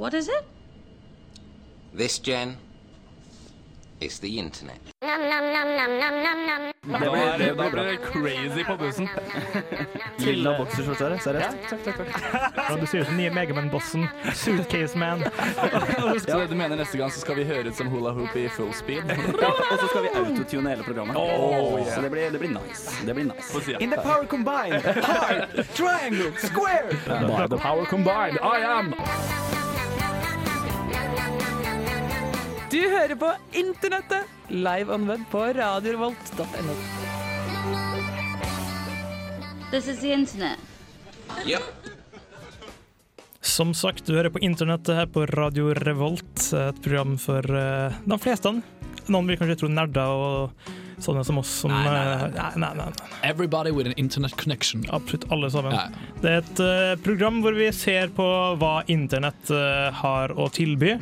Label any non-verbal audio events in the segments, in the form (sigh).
What is it? This, Jen, is the internet. Blir det, da blir det crazy på bussen. Lilla bokserskjorte, er det? seriøst? Ja, du sier som nye Megaman-bossen. Suitcase Man. (laughs) Så du mener neste gang så skal vi høre ut som hula hoop i full speed? (laughs) Og så skal vi autotune hele programmet. Så det blir, det blir nice. Det blir nice. In the power combined, heart, triangle, square. By the power combined, I am Du hører på Internettet, live on web på radiorevolt.no. This is the internet. Yep. Som sagt, du hører på internettet her på Radio Revolt, et program for uh, de fleste. Noen vil kanskje tro nerder og sånne som oss som Nei, nei, nei. eh, nei, nei, nei. Everybody with an internet connection. Absolutt alle sammen. Det er et uh, program hvor vi ser på hva internett uh, har å tilby.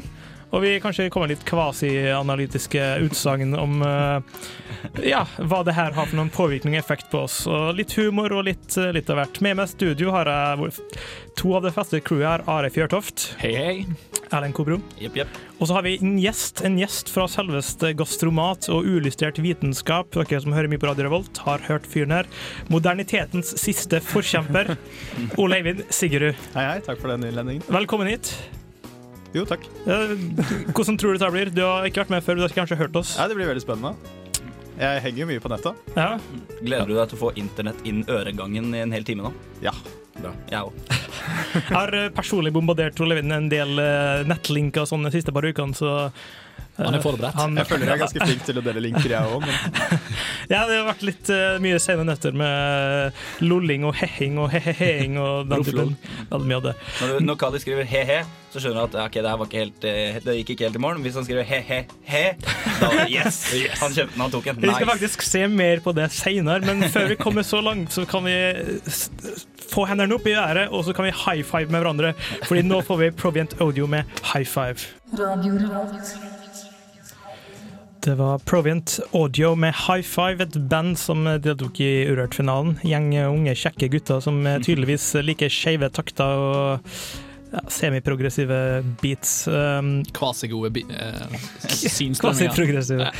Og vi kanskje kommer litt kvasi-analytiske utsagn om eh, ja, hva det her har for noen påvirkning og effekt på oss. Og litt humor og litt, eh, litt av hvert. Med meg i studio har jeg to av det faste crewet her. Are Fjørtoft, Hei, hei. Erlend Kobro. Yep, yep. Og så har vi en gjest, en gjest fra selveste gastromat og Ulystrert vitenskap. Dere som hører mye på Radio Revolt, har hørt fyren her. Modernitetens siste forkjemper, (laughs) Ole Eivind Sigerud. Hei, hei. Takk for den innledningen. Velkommen hit. Jo, takk. Eh, Hvordan tror du det blir? Du har ikke vært med før, du har kanskje hørt oss? Ja, det blir veldig spennende. Jeg henger jo mye på nettet. Ja. Gleder du deg til å få internett inn øregangen i en hel time nå? Ja. Bra. Jeg òg. Jeg har eh, personlig bombardert Ole Vind en del eh, nettlinker og sånn de siste par ukene, så Han er forberedt. han- Jeg føler jeg er ganske flink til å dele linker, jeg òg. (laughs) Ja, det har vært litt uh, mye sene nøtter med lolling og hehing og heheheing og den typen. (laughs) Veldig mye av det. Når, du- når Kali skriver he-he, så skjønner du at okay, det, her var ikke helt, eh, det gikk ikke helt i morgen. Hvis han skriver he-he-he, da (laughs) yes! Han kjøpte den, han tok en. Vi skal faktisk se mer på det seinere, men før vi kommer så langt, så kan vi få hendene opp i været, og så kan vi high five med hverandre. Fordi nå får vi Provient Audio med high five. Det var Provient Audio med High Five, et band som deltok i Urørt-finalen. Gjeng unge, kjekke gutter som (laughs) tydeligvis liker skeive takter og ja, semiprogressive beats. Um, Kvasigode be eh, (laughs) synstrømninger.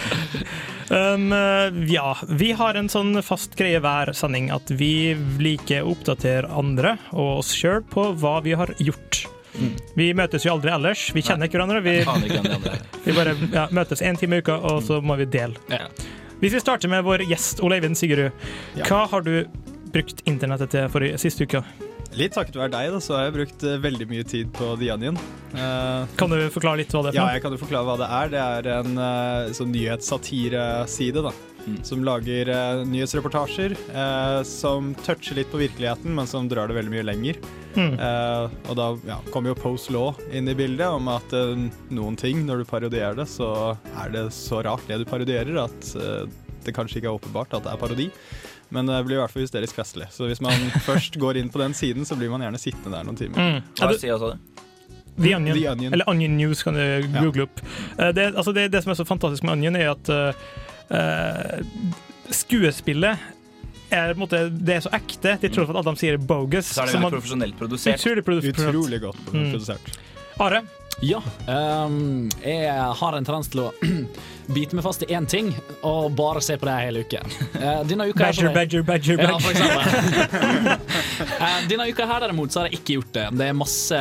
Um, eh, ja, vi har en sånn fast greie hver sending at vi liker å oppdatere andre og oss sjøl på hva vi har gjort. Vi møtes jo aldri ellers. Vi kjenner ikke hverandre. Vi, (laughs) vi bare ja, møtes én time i uka, og så må vi dele. Hvis vi starter med vår gjest Ole Eivind Sigerud, hva har du brukt internettet til for siste uka? litt takket være deg, da, så har jeg brukt eh, veldig mye tid på The Onion. Uh, Kan du forklare litt hva det er ja, for noe? jeg kan jo forklare hva det er. Det er en uh, sånn nyhetssatireside, da. Mm. Som lager eh, nyhetsreportasjer eh, som toucher litt på virkeligheten, men som drar det veldig mye lenger. Mm. Eh, og da ja, kommer jo Post Law inn i bildet om at eh, noen ting, når du parodierer det, så er det så rart det du parodierer, at eh, det kanskje ikke er åpenbart at det er parodi. Men det blir i hvert fall hysterisk festlig. Så hvis man (laughs) først går inn på den siden, så blir man gjerne sittende der noen timer. Mm. Hva sier er det? The Onion. The Onion. Eller Onion News kan du google opp. Eh, Det, altså det, det som er så fantastisk med Onion, er at skuespillet er, på en måte, det er så ekte, til tross for at de sier bogus. Så er det veldig man- profesjonelt produsert. Utrolig produsert. Utrolig godt Mm. produsert. Are, Ja. Um, jeg har en tendens til å (clears throat) bite meg fast i én ting og bare se på det hele uka. Uh, denne uka badger, badger, badger, badger, Ja. (laughs) (laughs) Eh, Denne uka her derimot så har jeg ikke gjort det. Det er masse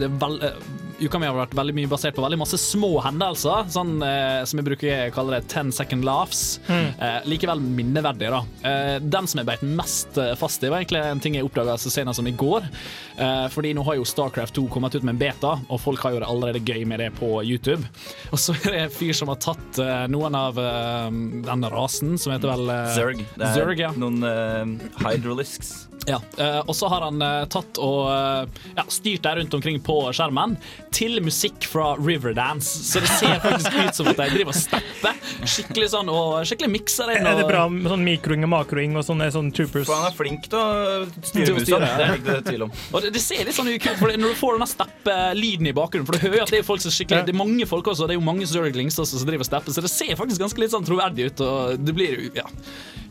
det er vel, eh, Uka mi har vært veldig mye basert på veldig masse små hendelser, sånn eh, som jeg bruker å kalle det 10 second laughs. Eh, likevel minneverdige, da. Eh, den som jeg beit mest eh, fast i, var egentlig en ting jeg oppdaga så senest som i går. Eh, fordi nå har jo Starcraft 2 kommet ut med en beta, og folk har jo det allerede gøy med det på YouTube. (laughs) Og så er det en fyr som har tatt eh, noen av eh, den rasen, som heter vel eh, Zerg. Det er Zerg, ja. noen uh, hydrolisks. Ja, eh, og så har han eh, tatt og eh, ja, styrt deg rundt omkring på skjermen til musikk fra Riverdance. Så det ser faktisk ut som at de driver og stepper skikkelig sånn og skikkelig mikser inn. Er det bra med sånn mikroing og makroing og sånne, sånne troopers? For han er flink til å styre musa. Det er det ikke tvil om. Og det, det ser litt sånn ut, for når du får denne steppelyden i bakgrunnen. For du hører at det er folk som skikkelig Det er mange folk også, det er jo mange Zerglings også som driver og stepper, så det ser faktisk ganske litt sånn troverdig ut. Og det blir jo ja,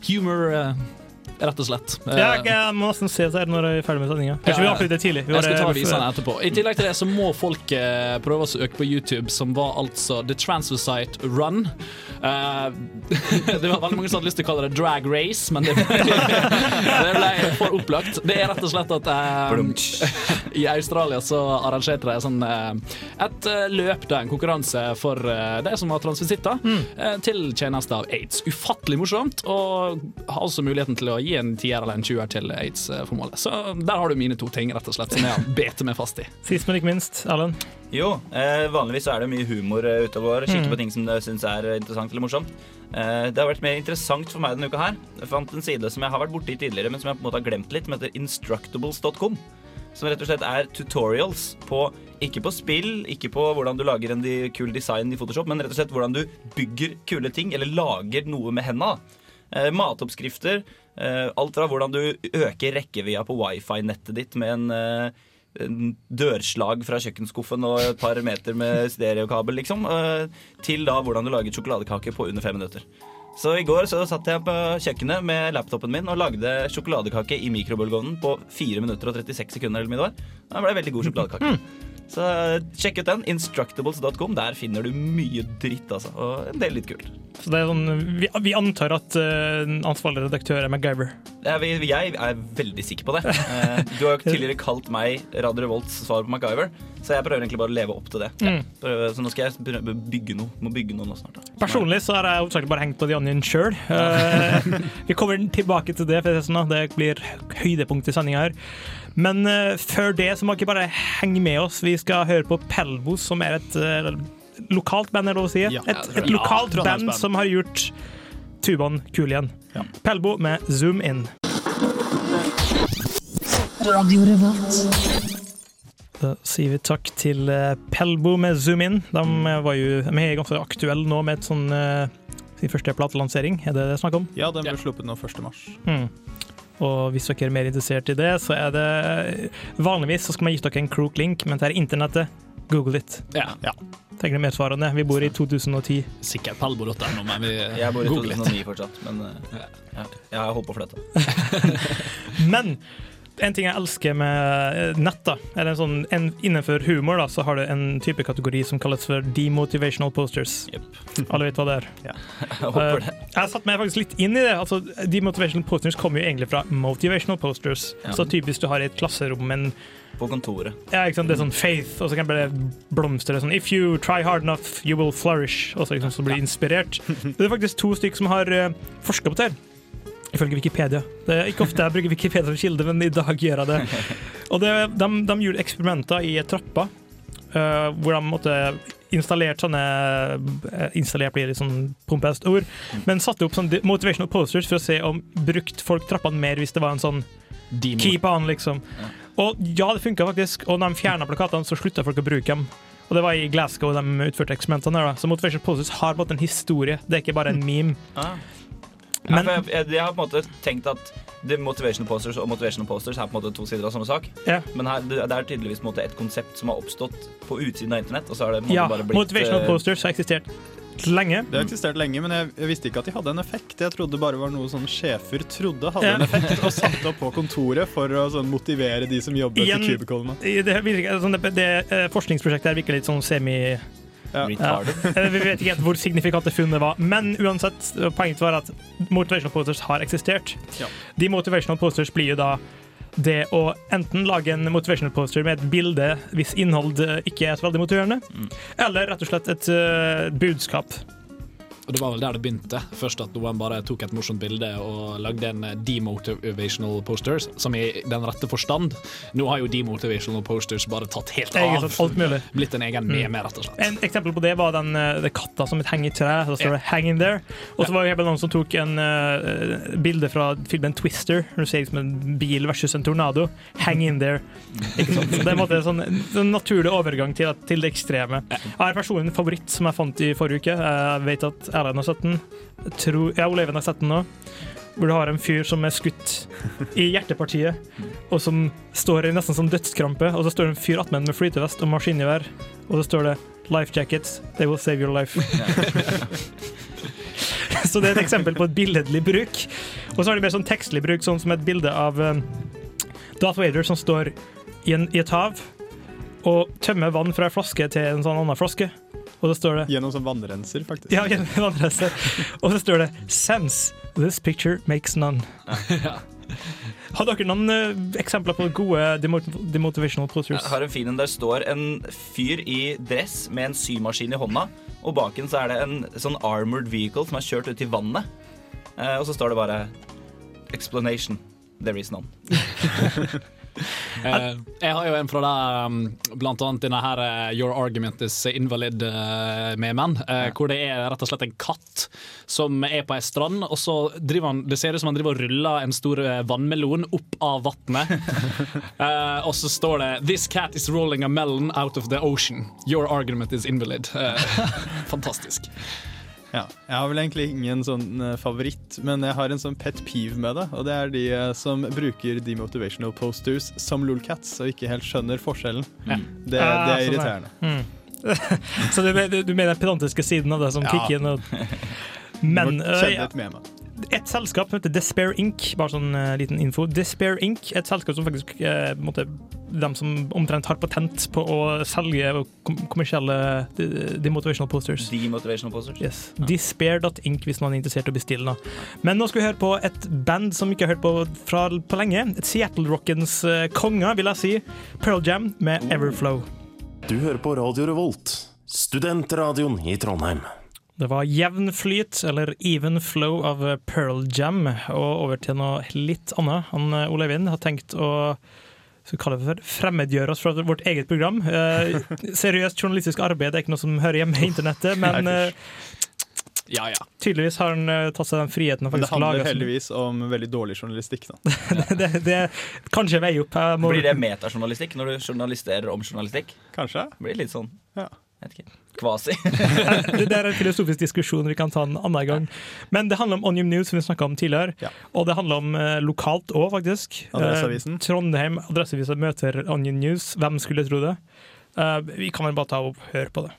humor eh, rett og slett. Ja, jeg må nesten se det når jeg er ferdig med sendinga. Kanskje vi Ja, ja. avslutter tidlig. Vi Jeg skal ta og etterpå. I tillegg til det så må folk eh, prøve å søke på YouTube, som var altså The Transvestite Run. Eh, (laughs) det var veldig mange som hadde lyst til å kalle det Drag Race, men det ble, (laughs) det ble for opplagt. Det er rett og slett at um, (laughs) i Australia så arrangerte de sånn, eh, et eh, løp, da, en konkurranse for eh, de som var transvestitter, eh, til tjeneste av aids. Ufattelig morsomt, og har også muligheten til å gi en tier eller en tjuer til aids-formålet. Så der har du mine to ting, rett og slett, som jeg har betet meg fast i. Sist, men ikke minst, Erlend. Jo, eh, vanligvis så er det mye humor eh, ute og går. Kikke på ting som jeg syns er eh, interessant eller morsomt. Eh, det har vært mer interessant for meg denne uka her. Jeg fant en side som jeg har vært borti tidligere, men som jeg på en måte har glemt litt, som heter instructables.com. Som rett og slett er tutorials på ikke på spill, ikke på hvordan du lager en de- kul design i Photoshop, men rett og slett hvordan du bygger kule ting, eller lager noe med henda. Eh, matoppskrifter. Eh, alt fra hvordan du øker rekkevidda på wifi-nettet ditt med en eh, dørslag fra kjøkkenskuffen og et par meter med stereokabel, liksom. eh, Til da hvordan du lager sjokoladekake på under fem minutter. Så i går så satt jeg på kjøkkenet med laptopen min og lagde sjokoladekake i mikrobølgeovnen på 4 minutter og 36 sekunder. eller mye det. Det ble veldig god sjokoladekake. Så eh, sjekk ut den. Instructables.com. Der finner du mye dritt, altså. Og en del litt kult. Så det er sånn, vi, vi antar at uh, ansvarlig redaktør er MacGyver. Jeg, jeg er veldig sikker på det. Uh, Du har jo tidligere kalt meg Radio Revolts svar på MacGyver, så jeg prøver egentlig bare å leve opp til det. Prøve- Så nå skal jeg bygge noe. Må bygge noe nå snart. da. Personlig så har jeg hovedsakelig bare hengt på The Onion sjøl. vi kommer tilbake til det, for det, sånn, det blir høydepunkt i sendinga her. Men uh, før det så må dere bare henge med oss. Vi skal høre på Pelbo, som er et uh, lokalt band, er det lov å si? Ja. et, et lokalt ja, band som har gjort tubaen kul igjen. Pelbo med Zoom In. Da sier vi takk til eh, Pelbo med Zoom In. De var jo de er ganske aktuelle nå med et sånn, sin første platelansering. Er det det snakk om? Ja, den ble sluppet nå 1. mars. Mm. Og hvis dere er mer interessert i det, så er det Vanligvis så skal man gi dere en crook link, men det er internettet. Google it. Ja, Tenker det medsvarende. Vi bor i 2010. Sikkert palbo.no, men vi (laughs) Jeg bor i googler litt. 2009 fortsatt, men eh, ja, jeg har holdt på å flytte. (laughs) Men en ting jeg elsker med eh, nett, da, eller en sånn, en, innenfor humor, da, så har du en type kategori som kalles for demotivational posters. Yep. (laughs) Alle vet hva det er. (laughs) Jeg håper det. Jeg har satt meg faktisk litt inn i det. Altså, demotivational posters kommer jo egentlig fra motivational posters. Ja. Så typisk du har i et klasserom men På kontoret. ja, ikke sant? Det er sånn faith, og så kan det blomstre sånn If you try hard enough, you will flourish. Og så liksom, så blir du inspirert. (laughs) Det er faktisk to stykker som har uh, forska på det her. Ifølge Wikipedia. Det er ikke ofte jeg bruker Wikipedia som kilde, men i dag gjør jeg det. (laughs) Og det, de, de gjorde eksperimenter i trappa, uh, hvor de måtte installert sånne eh, Installert blir litt sånn pompøst ord, men satte opp sånne motivational posters for å se om brukt folk trappene mer hvis det var en sånn Demo. keep on, liksom. Og ja, det funka faktisk, og når de fjerna plakatene, så slutta folk å bruke dem. Og det var i Glasgow de utførte eksperimentene da. Så Motivational Posters har på en historie, det er ikke bare en meme. Ah. Men- ja, jeg, jeg, jeg har på en måte tenkt at motivational posters og motivational posters er på en måte to sider av samme sak. Ja. Men her, det, det er tydeligvis på en måte et konsept som har oppstått på utsiden av internett. Og så har det på en måte Ja, bare blitt Motivational eh, Posters har eksistert lenge. Det har eksistert lenge, men jeg, jeg visste ikke at de hadde en effekt. Jeg trodde bare var noe sånn sjefer trodde hadde Ja. en effekt, og satte opp på kontoret for å sånn, motivere de som jobber Igjen- til kubicalene. I Det, sånn, det, det eh, forskningsprosjektet her virker litt sånn semi... Ja. Vi vet ikke helt hvor signifikante funnet var, men uansett, poenget var at motivational posters har eksistert. Ja. De motivational posters blir jo da det å enten lage en motivational poster med et bilde hvis innhold ikke er så veldig motiverende, Mm. eller rett og slett et uh, budskap. Og det var vel der det begynte. Først at noen bare tok et morsomt bilde og lagde en eh, demotivational posters, som i den rette forstand. Nå har jo demotivational posters bare tatt helt av. alt mulig. Blitt en egen meme, rett og slett. En eksempel på det var den eh, det katta som henger i tre. Så står det 'hang in there'. Og så var det noen som tok en uh, bilde fra filmen 'Twister'. Du ser liksom en bil versus en tornado. 'Hang in there'. Ikke sant? Så det er sånn, en naturlig overgang til, til det ekstreme. Jeg har personlig en favoritt som jeg fant i forrige uke. Jeg vet at Erlend sett den. Tror, ja, Ole har sett nå. Hvor du har en fyr som er skutt i hjertepartiet, og som står i nesten som dødskrampe. Og så står det en fyr attmed med flytevest og maskingevær, og så står det 'Life jackets, they will save your life'. (laughs) så det er et eksempel på et billedlig bruk. Og så har de mer sånn tekstlig bruk, sånn som et bilde av um, Darth Vader som står i, en, i et hav og tømmer vann fra en flaske til en sånn annen flaske. Og så står det Gjennom sånn vannrenser, faktisk. Ja, gjennom vannrenser. Og så står det 'Sense. This picture makes none'. Har dere noen uh, eksempler på gode demo demotivational posters? Jeg har en fin en der står en fyr i dress med en symaskin i hånda, og baken så er det en sånn armored vehicle som er kjørt ut i vannet. Uh, og så står det bare 'Explanation. There is none'. (laughs) Eh, jeg har jo en fra der, um, blant annet denne her eh, Your argument is invalid Med memen, uh, hvor det er rett og slett en katt som er på ei strand, og så driver han Det ser ut som han driver og ruller en stor eh, vannmelon opp av vannet. (laughs) Eh, og så står det 'This cat is rolling a melon out of the ocean. Your argument is invalid'. Eh, (laughs) fantastisk. Ja. Jeg har vel egentlig ingen sånn eh, favoritt, men jeg har en sånn pet peeve med det. Og det er de eh, som bruker demotivational posters som lolcats og ikke helt skjønner forskjellen. Ja. Det, det Ah, er sånn irriterende. (laughs) Så du, du, du mener den pedantiske siden av det som Ja. kicker inn? Og... Men ja, et selskap som heter Despair Inc., bare sånn uh, liten info. Despair Inc., et selskap som faktisk uh, på dem som omtrent har patent på å selge kom kommersielle de- demotivational posters. Demotivational posters. Yes. Despair.inc hvis man er interessert i å bestille. Da. Men nå skal vi høre på et band som vi ikke har hørt på fra på lenge. Et Seattle-rockens uh, konger, vil jeg si. Pearl Jam med Everflow. Du hører på Radio Revolt, studentradioen i Trondheim. Det var jevn flyt, eller even flow, av Pearl Jam. Og over til noe litt annet. Han eh, Ole Eivind har tenkt å skal vi kalle det for fremmedgjøre oss fra vårt eget program. Eh, seriøst journalistisk arbeid er ikke noe som hører hjemme i internettet, men eh, Ja, ja. tydeligvis har han uh, tatt seg den friheten Men det handler lage sånn- heldigvis om veldig dårlig journalistikk. Da. (laughs) det, det Kanskje vei opp. Må, Blir det metajournalistikk når du journalisterer om journalistikk? Kanskje? Blir litt sånn Ja. Kvasi. (laughs) det der er en filosofisk diskusjon vi kan ta en annen gang. Men det handler om Onium News, som vi snakka om tidligere. Ja. Og det handler om eh, lokalt òg, faktisk. Adresseavisen. Eh, Trondheim Adresseavisa møter Onion News. Hvem skulle tro det? Eh, vi kan vel bare ta og høre på det.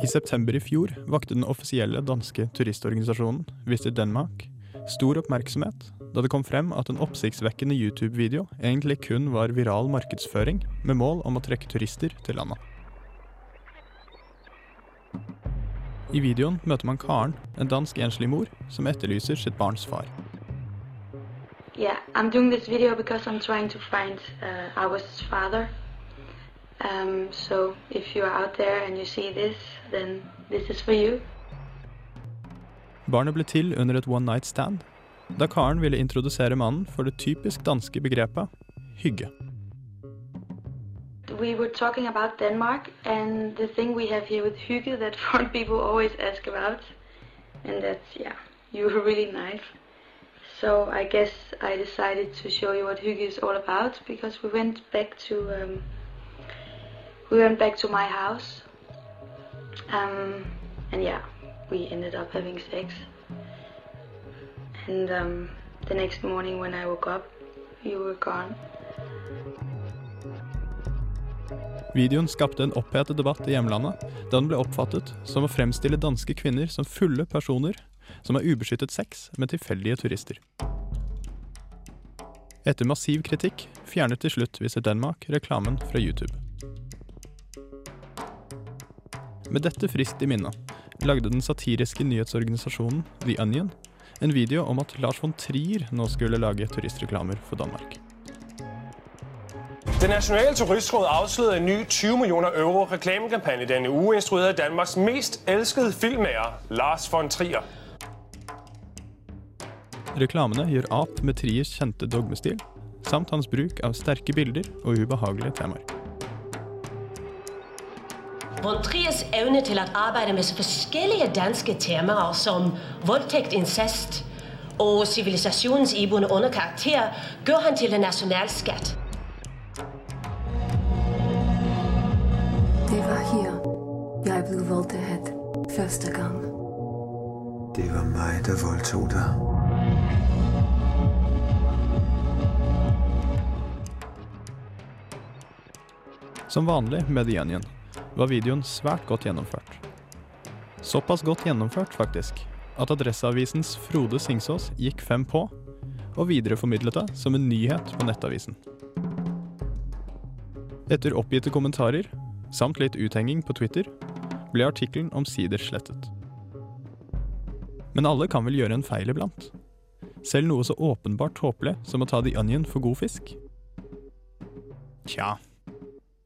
I september i fjor vakte den offisielle danske turistorganisasjonen Visit Denmark stor oppmerksomhet da det kom frem at en oppsiktsvekkende YouTube-video egentlig kun var viral markedsføring med mål om å trekke turister til landet. I videoen møter man Karen, en dansk enslig mor, som etterlyser sitt barns far. Yeah, I'm doing this video because I'm trying to find uh, father. Um, so if you are out there and you see this, then this is for you. Barnet ble til under et one night stand, da Karen ville introdusere mannen for det typisk danske begrepet hygge. We were talking about Denmark and the thing we have here with hygge that (laughs) foreign people always ask about. And that's, yeah, you were really nice. So I guess I decided to show you what hygge is all about because we went back to um, we went back to my house. Um, and yeah, we ended up having sex. And um, the next morning when I woke up, you were gone. Videoen skapte en opphetet debatt i hjemlandet, da den ble oppfattet som å fremstille danske kvinner som fulle personer som har ubeskyttet sex med tilfeldige turister. Etter massiv kritikk fjernet til slutt Visit Denmark reklamen fra YouTube. Med dette friskt i minne lagde den satiriske nyhetsorganisasjonen The Onion en video om at Lars von Trier nå skulle lage turistreklamer for Danmark. Det nationale turistråd avslørte en ny 20 millioner euro reklamekampanje denne uge, instruert av Danmarks mest elskede filmmager, Lars von Trier. Reklamene gjør ap med Triers kjente dogmestil, samt hans bruk av sterke bilder og ubehagelige temaer. Von Triers evne til å arbeide med så forskellige danske temaer som voldtekt, incest og sivilisasjonens iboende underkarakter, gør han til en nasjonalskatt. Det var her, jeg ble voldtatt første gang. Det var meg der voldtog deg. Som vanlig med The Onion var videoen svært godt gjennomført. Såpass godt gjennomført, faktisk, at Adresseavisens Frode Singsås gikk fem på, og videreformidlet det som en nyhet på nettavisen. Etter oppgitte kommentarer, samt litt uthenging på Twitter, ble artikkelen omsider slettet. Men alle kan vel gjøre en feil iblant? Selv noe så åpenbart tåpelig som å ta The Onion for god fisk? Tja.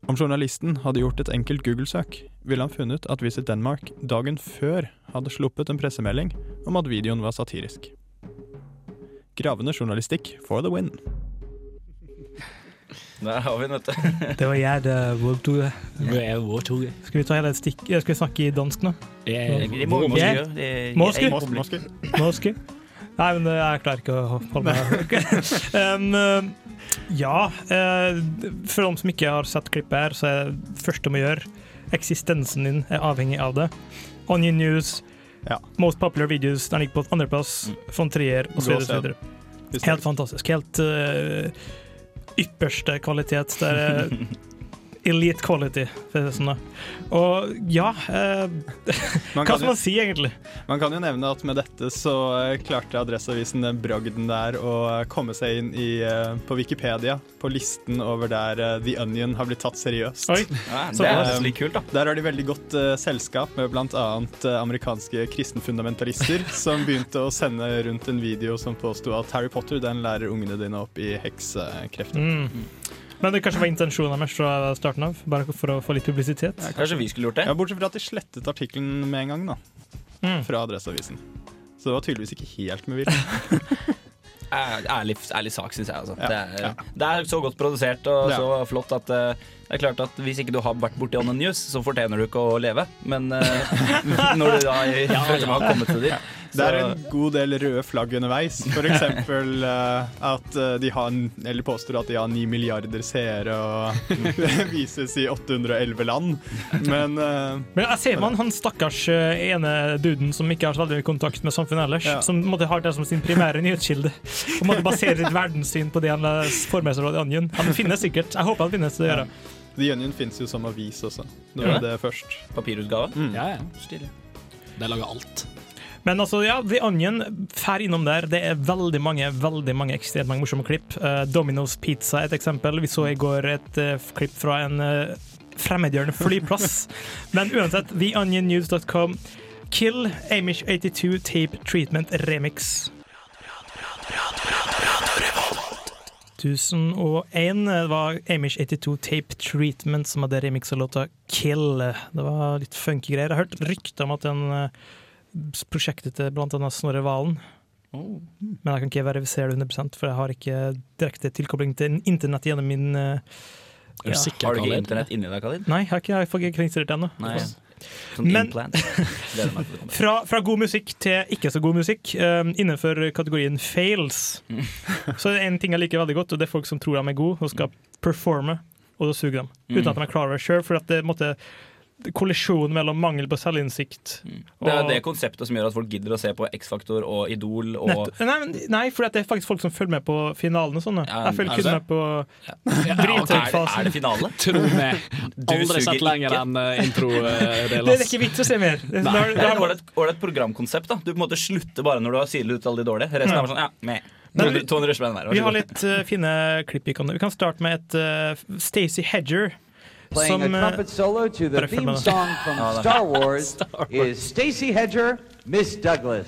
Om journalisten hadde gjort et enkelt Google-søk, ville han funnet at Visit Denmark dagen før hadde sluppet en pressemelding om at videoen var satirisk. Gravende journalistikk for the win. Der har vi den, vet du. Det var jeg, det to. Skal vi ta hele et stikk Skal vi snakke i dansk nå? Det må vi gjøre. Moske? Nei, men jeg klarer ikke å holde meg (laughs) (laughs) um, uh, Ja, Eh, for de som ikke har sett klippet her, så er det første du må gjøre Eksistensen din er avhengig av det. Onion News, Most Popular Videos, den ligger på andreplass, von Trier osv. Helt fantastisk. Helt uh, ypperste kvalitet. Det er (laughs) elite quality, sånn. Og ja eh, Man Hva skal man si, egentlig? Man kan jo nevne at med dette så eh, klarte Adresseavisen den bragden der å eh, komme seg inn i, eh, på Wikipedia, på listen over der eh, The Onion har blitt tatt seriøst. Oi. Ja, (laughs) det er Eh, litt kult, da. Der har de veldig godt uh, selskap med bl.a. Amerikanske kristenfundamentalister (laughs) som begynte å sende rundt en video som påsto at Harry Potter den lærer ungene dine opp i heksekrefter. Mm. Men det kanskje var intensjonen deres fra starten av, bare for å få litt publisitet? Kanskje vi skulle gjort det? Ja, Bortsett fra at de slettet artikkelen med en gang, da. Mm. Fra Adresseavisen. Så det var tydeligvis ikke helt med vilje. Ærlig, (laughs) (laughs) ærlig sak, syns jeg. Altså. Ja, Det, er, ja. det er så godt produsert og Ja. så flott at uh, det er klart at hvis ikke du har vært borti On the News, så fortjener du ikke å leve. Men uh, (laughs) når du da i- Ja, ja. har kommet til dit Det er en god del røde flagg underveis. For eksempel (laughs) eh, at eh, de har, eller påstår at de har 9 milliarder seere og (laughs) vises i 811 land. Men eh, Men jeg ser man han stakkars ene duden som ikke har så veldig mye kontakt med samfunnet ellers, Ja. som måtte ha det som sin primære nyhetskilde. Og måtte basere sitt verdenssyn på det han får med seg fra The Onion. Han finnes sikkert. Jeg håper han finnes. Det gjør jeg. The Onion fins jo som avis også. Det var det? det først. Papirutgave? Mm. Ja, ja. Stilig. De lager alt. Men altså, ja, The Onion, fær innom der. Det er veldig mange veldig mange ekstremt mange morsomme klipp. Uh, Domino's Pizza er et eksempel. Vi så i går et uh, klipp fra en uh, fremmedgjørende flyplass. (laughs) Men uansett, theonionnews.com. Kill Amish 82 Tape Treatment Remix. 1001 var Amish 82 Tape Treatment som hadde remixa låta Kill. Det var litt funky greier. Jeg har hørt rykter om at den prosjektet til annet Snorre Valen. Men jeg kan ikke verifisere det 100 for jeg har ikke direkte tilkobling til internett gjennom min eh, Er du sikker, Har du ikke internett inni deg, Khalid? Nei, jeg har ikke, jeg får ikke installert det ennå. Sånn Men-. Fra, fra god musikk til ikke så god musikk, um, innenfor kategorien fails, så er det en ting jeg liker veldig godt, og det er folk som tror de er gode og skal performe, og da suger dem. Uten Mm. at de er klar over det sjøl, for at det er måte kollisjon mellom mangel på selvinnsikt Det er det konseptet som gjør at folk gidder å se på X-Faktor og Idol og Nett, nei, nei, for det er faktisk folk som følger med på finalen og sånn. Ja, jeg følger er kun med på Ja, (laughs) drivtøyfasen. Er det finale? (laughs) Tro meg. Du Aldri sett lenger enn uh, introdelen. (laughs) Det er ikke vits å se mer. Det, er et programkonsept. da Du på en måte slutter bare når du har silet ut alle de dårlige. Resten er bare sånn, ja, meh. Nei, 200 200 spenn hver. vær Vi har litt uh, fine klipp vi kan Vi kan starte med et uh, Stacey Hedger. Playing a eh, trumpet solo to the theme song from Star Wars (laughs) is Stacy Hedger, Miss Douglas.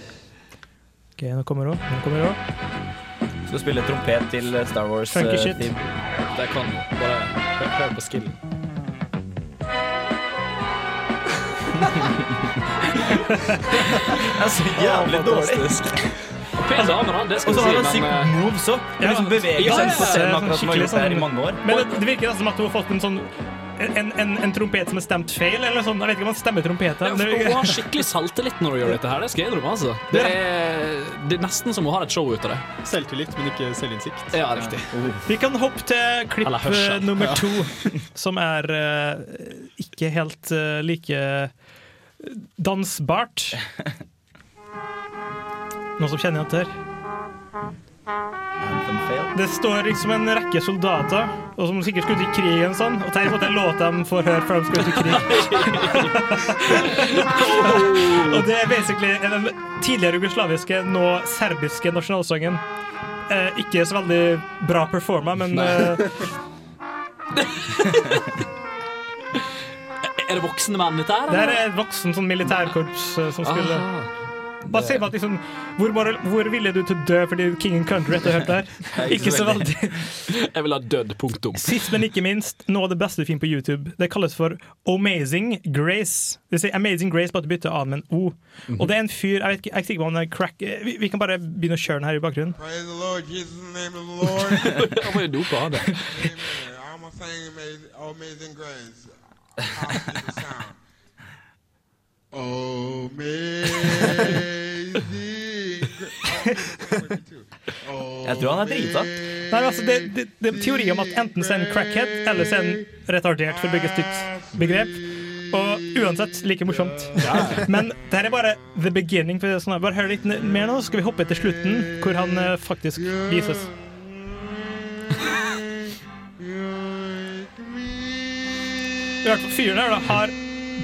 Ok, nå kommer hun. Nå kommer hun. Skal spille trompet til eh, Star Wars Funky Uh. Det kan du. Bare hør, på skillen. (laughs) Det er så jævlig dårlig. Pen dame, da. Det Og så har han sykt uh, moves òg. Liksom beveger seg på scenen akkurat som har gjort det her i mange år. Men det, det virker som at hun har fått en sånn en, en, en trompet som er stemt feil, eller sånn. Jeg vet ikke om man stemmer trompeter. ja, for Hun har skikkelig selvtillit når hun gjør dette her. Det skal jeg innrømme. Altså. Det, er, det er nesten som hun har et show ut av det. Selvtillit, men ikke selvinnsikt. Ja, riktig. Vi kan hoppe til klipp eh, nummer Ja. to, som er eh, ikke helt eh, like dansbart. Noen som kjenner igjen det her? Det står liksom en rekke soldater, og som sikkert skulle ut i krigen sånn, og tenk på at jeg lot dem få høre før de skulle ut i krig. (laughs) og det er basically den tidligere jugoslaviske, nå serbiske nasjonalsangen. Eh, ikke så veldig bra performa, men eh, (laughs) Er det voksne menn, dette her? det er et voksen sånn militærkorps eh, som spiller. Aha. Bare på at liksom, hvor, bare- hvor ville du til å dø fordi King and Country etter å ha hørt det her? Ikke så veldig. Jeg vil ha dødd, punktum. Sist, men ikke minst, noe av det beste du finner på YouTube. Det kalles for Amazing Grace. Det sier Amazing Grace, bare at du bytter A med en O. Og det er en fyr Jeg vet ikke, jeg er ikke sikker på om han er crack eh, vi, vi kan bare begynne å kjøre den her i bakgrunnen. Praise the Lord, Jesus, in the name of the Lord. (laughs) Han må jo dope han amazing, amazing grace. How to get the sound. Amazing grace. Jeg tror han er drita. Nei, altså, det, det, det er teori om at enten så er en crackhead, eller så er en retardert, for å bygge et stygt begrep. Og uansett like morsomt. Men det her er bare the beginning. For sånn, bare hør litt mer nå, så skal vi hoppe til slutten, hvor han eh, faktisk vises. Fyren her da, har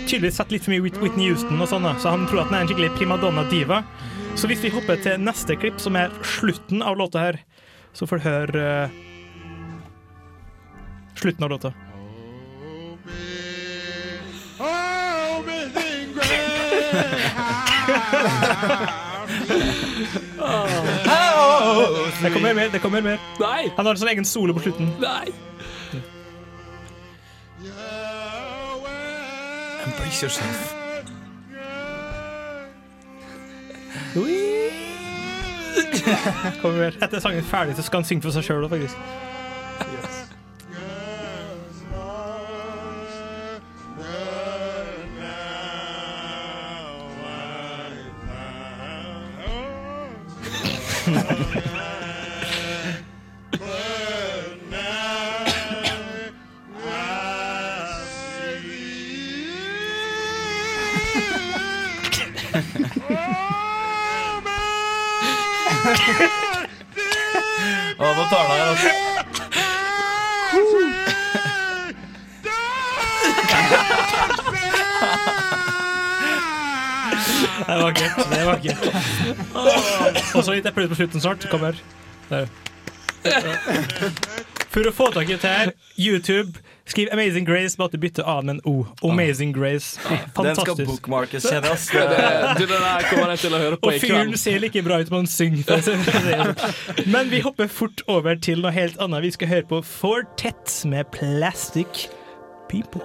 tydeligvis sett litt for mye Whitney Houston, og sånn, så han tror at han er en skikkelig primadonna-diva. Så hvis vi hopper til neste klipp, som er slutten av låta her, så får du høre uh, slutten av låta. (laughs) Det kommer mer, det kommer mer. Nei! Han har en sånn egen solo på slutten. Nei! Embrace yourself. (laughs) Kommer mer. Etter sangen er ferdig, så skal han synge for seg sjøl faktisk. Det var gøy. Det var gøy. Og så litt applaus på slutten snart. Kommer. Der. For å få tak i dette her, YouTube, skriv 'Amazing Grace', bare at du bytter A med en O. Amazing Grace. Den skal Fantastisk. bookmarkes, kjenner jeg. Det- Du, den der kommer jeg til å høre på Og fyren ser like bra ut som han synger. sånn. Men vi hopper fort over til noe helt annet. Vi skal høre på Fortet med Plastic People.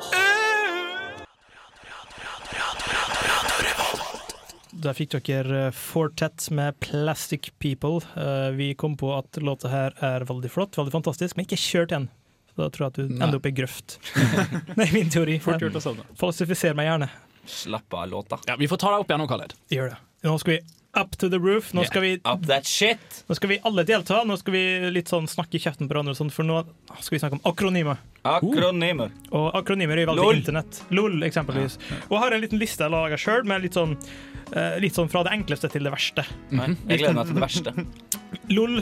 Der fikk dere Fortet med Plastic People. Eh, Vi kom på at låta her er veldig flott, veldig fantastisk, men ikke kjørt igjen. Så da tror jeg at du Nei. ender opp i grøft. (laughs) Er min teori. (laughs) Fort gjort å savne. Falsifiser meg gjerne. Slapp av låta. Ja, vi får ta deg opp igjen nå, Khaled. Gjør det. Nå skal vi up to the roof. Nå skal vi Up that shit! Nå skal vi alle delta. Nå skal vi litt sånn snakke i kjeften på hverandre, og sånn, for nå skal vi snakke om akronymer. Akronymer. Og akronymer er veldig internett. LOL, eksempelvis. Og jeg har en liten liste jeg laga sjøl, med litt sånn uh, Litt sånn fra det enkleste til det verste. Nei, jeg gleder meg til det verste. (laughs) LOL,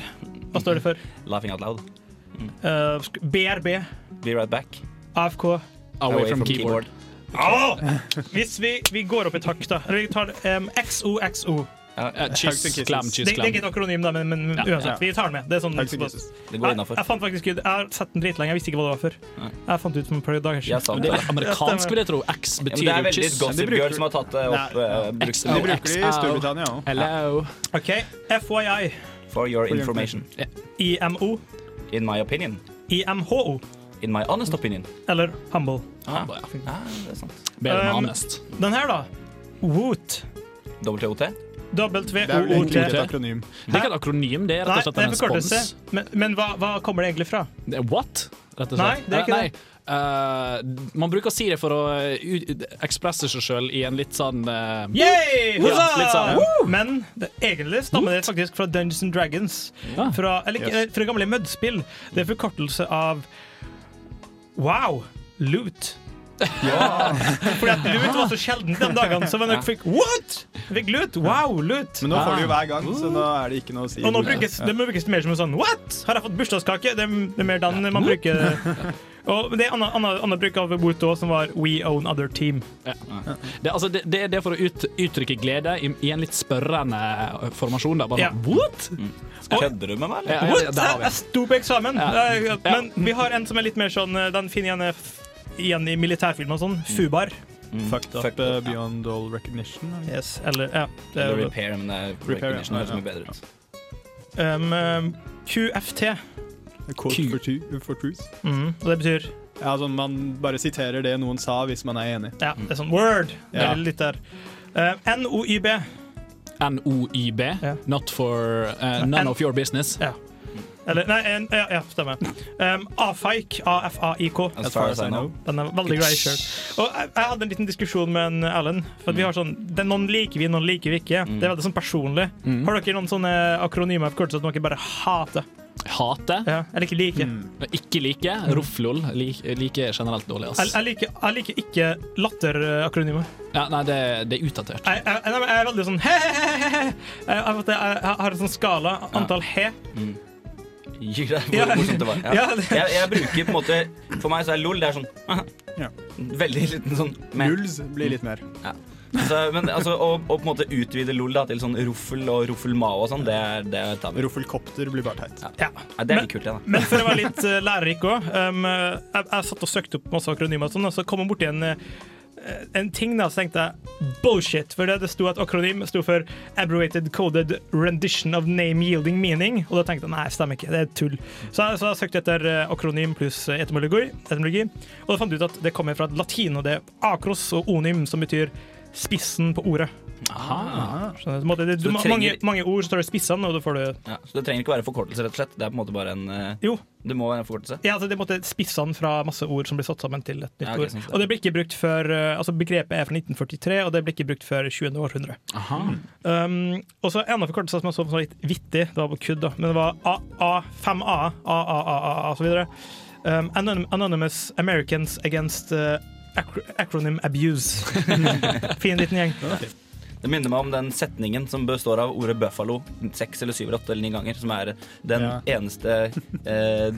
hva står det for? Laughing out loud. Mm. Uh, BRB, Be right back. AFK Away, from, keyboard. Ah! Hvis vi, vi går opp i takt, da. Eller vi tar um, XOXO. Ja, cheese, clam, klem, Det, det er ikke et akronym, da, men, men Ja, uansett. ja. Vi tar den med. Det er sånn. Det går jeg, innafor. jeg fant faktisk ut Jeg har sett den dritlenge, jeg visste ikke hva det var før. Nei. Jeg fant ut for et par dager siden. Det er amerikansk, vil jeg tro. X betyr men betyr det er veldig. Gossip bruker- Girl som har tatt det opp. Uh, De bruker det i Storbritannia òg. Hello. OK, FYI. For your information. IMO. In my opinion. IMHO. In my honest opinion. Eller Humble. Ah, Ja, ah, det er sant. Bedre enn Um, honest. Den her, da. Woot. WOT? W-O-O-T. Det er ikke et akronym, det er rett og slett en respons. Men, men hva, hva kommer det egentlig fra? Det er what? Rett og slett. Nei, det er ikke det. nei. Eh, man bruker å si det for å eh, ekspresse seg sjøl i en litt sånn uh, Yay! Ja, litt sånn, ja. Men det, egentlig stammer det faktisk fra Dungeons and Dragons. Ja. Fra, eller, ikke- Yes. fra gamle Mudspill. Det er forkortelse av Wow! Loot. (laughs) Fordi at lut var så sjelden de dagene, så når dere fikk What?! Fikk lut? Wow, lut! Men nå får du jo hver gang, så nå er det ikke noe å si. Og nå brukes det må brukes mer som en sånn What?! Har jeg fått bursdagskake? Det er, er mer den man bruker. (laughs) Og det er annet, annet, annet bruk av bot òg, som var We Own Other Team. Det, altså, det, det, det er for å ut, uttrykke glede i, i en litt spørrende formasjon. Da. Bare Ja. sånn, what? Kødder du med meg, eller? ja, What? ja, der Jeg, sto på eksamen! Ja. Eh, Men vi har en som er litt mer sånn eh, Den finner jeg igjen, i militærfilmer og sånn. Fubar. Fucked up Fucked uh, ja. beyond all recognition. eller? Yes, eller ja. Det Eller er, repair, men det er Repair, recognition ja. høres mye bedre ut. um, um, QFT. Quote for, tu- for truth. Mm, og det betyr Ja, altså Man bare siterer det noen sa, hvis man er enig. Ja, det er sånn word. Det Ja. er litt der. Uh, NOYB. NOYB. Not for uh, none N- of your business. Ja. Eller, nei, en, ja, ja, stemmer. Um, AFAIK. A-F-A-I-K. As far as I know. Den er veldig grei sjøl. Og jeg, jeg hadde en liten diskusjon med en Alan. For mm. vi har sånn, det er Noen liker vi, noen liker vi ikke. Det er veldig sånn personlig. Mm. Har dere noen sånne akronymer forkortelser som dere bare hater? Hate. Ja, eller ikke liker? Ikke like. Roflol. Like, like generelt dårlig. Jeg, Ass. jeg, liker, jeg liker ikke latterakronymer. Ja, nei, det, det er utdatert. Jeg, jeg, jeg, jeg er veldig sånn he-he-he-he. Jeg, jeg, jeg har en sånn skala. Antall he. Gir deg hvor Ja. morsomt det var. Ja. Jeg, jeg bruker på en måte For meg så er lol det er sånn. Veldig liten sånn meh. Nuls blir litt mer. Ja. Så, men altså, å, å på en måte utvide lol da, til sånn ruffel og ruffelmao og sånn, det det tar vi. Ruffelkopter blir bare teit. Ja. Ja, det er litt kult, det, da. Men for å være litt uh, lærerik òg um, jeg, jeg satt og søkte opp masse akronymer, og sånn, og så kom jeg borti en, uh, en ting da, så tenkte jeg bullshit. For det, det sto at akronym sto for Abbreviated Coded Rendition of Name Yielding Meaning. Og da tenkte jeg nei, stemmer ikke, det er tull. Så, så jeg søkte etter uh, akronym pluss uh, etymologi, etymologi, og da fant jeg ut at det kommer fra latin, og det er akros og onym, som betyr spissen på ordet. Aha. Så, måte, det, du mange, trenger- mange ord så står det spissene, og da får du Ja, så det trenger ikke være forkortelse, rett og slett. Det er på en måte bare en uh... Jo. Det må være en forkortelse. Ja, altså det måte spissene fra masse ord som blir satt sammen til et nytt Ja, okay, ord. det. Og det blir ikke brukt før uh, Altså Begrepet er fra 1943, og det blir ikke brukt før 20. århundre. Aha. Um, og så en av forkortelsene som jeg så var litt vittig, det var på kudd, da, men det var A, 5A, AAAA osv. Um, Anonym- Anonymous Americans Against uh, Acronym Abuse. (laughs) fin liten gjeng. Det minner meg om den setningen som består av ordet buffalo seks eller syv eller åtte eller ni ganger, som er den Ja. eneste eh,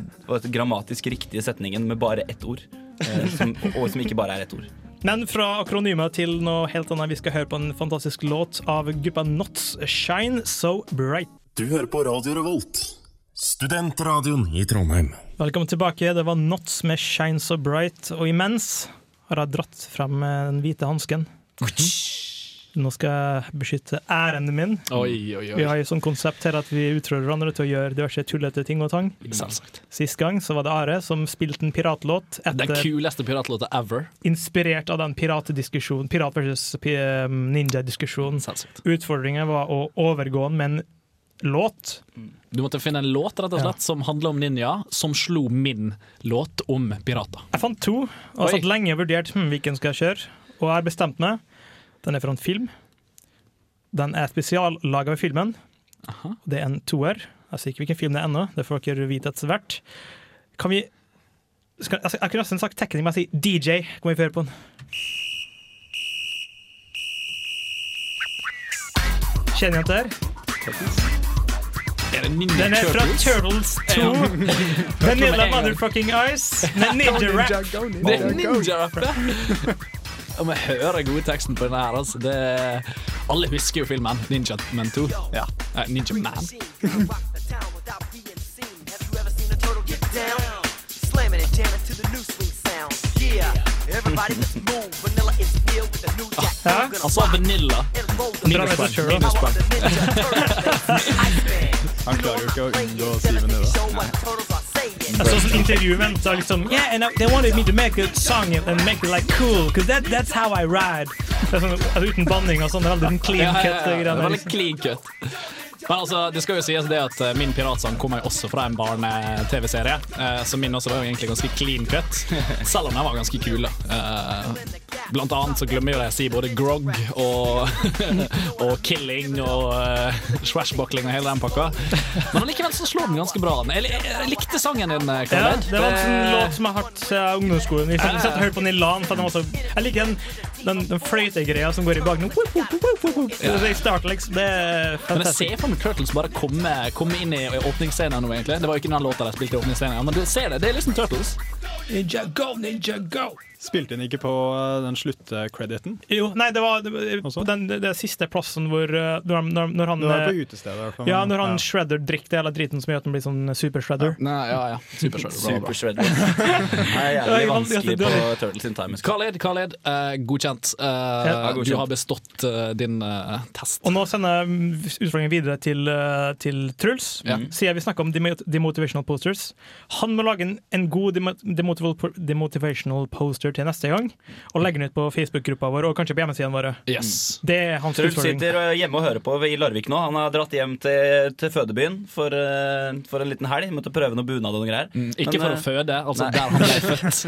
grammatisk riktige setningen med bare ett ord. Eh, som, og som ikke bare er ett ord. Men fra akronymer til noe helt annet. Vi skal høre på en fantastisk låt av gruppa Knots, 'Shine So Bright'. Du hører på Radio Revolt, studentradioen i Trondheim. Velkommen tilbake. Det var Knots med 'Shine So Bright'. Og imens har jeg dratt frem eh, den hvite hansken. Nå skal jeg beskytte æren min. Oi, oi, oi. Vi har jo sånn konsept her at vi utfordrer hverandre til å gjøre diverse tullete ting og tang. Selvsagt. Sist gang så var det Are som spilte en piratlåt Den kuleste piratlåta ever. inspirert av den piratdiskusjonen, pirat versus ninja-diskusjonen. Selvsagt. Utfordringen var å overgå den med en låt. Du måtte finne en låt rett og slett som handler om ninja, som slo min låt om pirater. Jeg fant to, og har satt lenge og vurdert hm, hvilken skal jeg kjøre. Og jeg har bestemt meg. Den er fra en film. Den er spesiallaga ved filmen. Det er en toer. Jeg sier ikke hvilken film det er ennå, det får dere vite etter hvert. Kan vi skal, altså, Jeg kunne nesten sagt tekning, men jeg sier DJ. Kan vi få høre på den? Kjenner dere den Den er fra Turtles? Turtles 2. Vanilla (laughs) (laughs) Motherfucking Ice. Ninja Rap. Ninja-rap, det! Om jeg hører gode teksten på denne her, altså det Alle husker jo filmen Ninja Man 2. Ja. Eh, Ninja Man. Slamming and jamming to the new swing sound. Yeah, everybody let's move. Vanilla is here with the new jack. Hæ? Han sa vanilla. Han klarer jo ikke å unngå å si Vanilla. det. Jeg så sånn intervju med ham, så liksom Yeah, and they wanted me to make a song and make it like cool, because that, that's how I ride. Det er sånn, altså, uten banning og sånn, det er veldig clean Ja, ja, cut. ja, det ja. Liksom. clean cut. Men altså, det skal jo sies det at eh, min piratsang kommer jo også fra en barne-TV-serie, eh, så min også var jo egentlig ganske clean cut, selv om den var ganske kul. da. Eh, Blant annet så glemmer jo de å si både grog og, (laughs) og killing og uh, swashbuckling og hele den pakka. Men allikevel så slår den ganske bra. Jeg, jeg, jeg likte sangen din, Ja, det var en sånn låt som er hardt av ungdomsskolen. Jeg satt og hørte på den i LAN. Den var så, jeg liker den, den, den fløytegreia som går i bakgrunnen. Jeg starter liksom Det er fantastisk. Men jeg ser for meg Turtles bare komme, komme inn i åpningsscenen nå, egentlig. Det var jo ikke den låta de spilte i åpningsscenen, men du ser det. Det er liksom Turtles. Ninja go, ninja go! Spilte hun ikke på eh, den sluttcrediten? Jo, nei, det var på den, det, siste plassen hvor uh, når, når, når han Det på eh, utestedet. Ja, når han ja. shredder drikker det hele driten som gjør at han blir sånn super-shredder. Nei, ja, ja. Supershredder. bra, bra. Supershredder. (laughs) Det er jævlig vanskelig på Turtles in Time. Khaled, Khaled, uh, godkjent. Uh, Ja, Du har bestått uh, din eh, test. Og nå sender jeg mm, utfordringen videre til, eh, til Truls. Ja. Siden vi snakker om demo- demotivational posters. Han må lage en, en god demo- demotival- demotivational poster til neste gang, og legge den ut på Facebook-gruppa vår og kanskje på hjemmesidene våre. Yes. Det er hans Truls sitter eh, hjemme og hører på i Larvik nå. Han har dratt hjem til, til fødebyen for, eh, for en liten helg. Måtte prøve noe bunad og noen greier. Mm, ikke Men, for å eh, føde, altså nei. der han ble (laughs) født.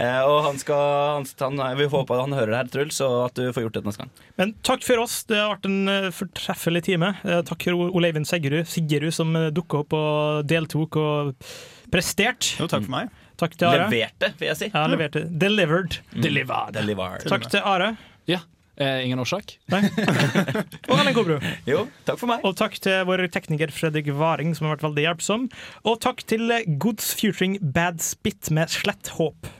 Eh, og han skal, han, han, vi håper han hører det her, Truls, og at du får gjort det neste gang. Men takk for oss. Det har vært en fortreffelig time. Takk for Oleivind Seggerud, Siggerud som dukka opp og deltok og prestert. Jo, takk for meg. Takk til Are. Leverte, vil jeg si. Ja, leverte. Delivered. Mm. Delivered. Delivered. Takk til Are. Ja. Eh, ingen årsak? Nei. (laughs) Og Ellen Kobro. Jo, takk for meg. Og takk til vår tekniker Fredrik Varing, som har vært veldig hjelpsom. Og takk til Goods Futuring Bad Spit med Slett Håp.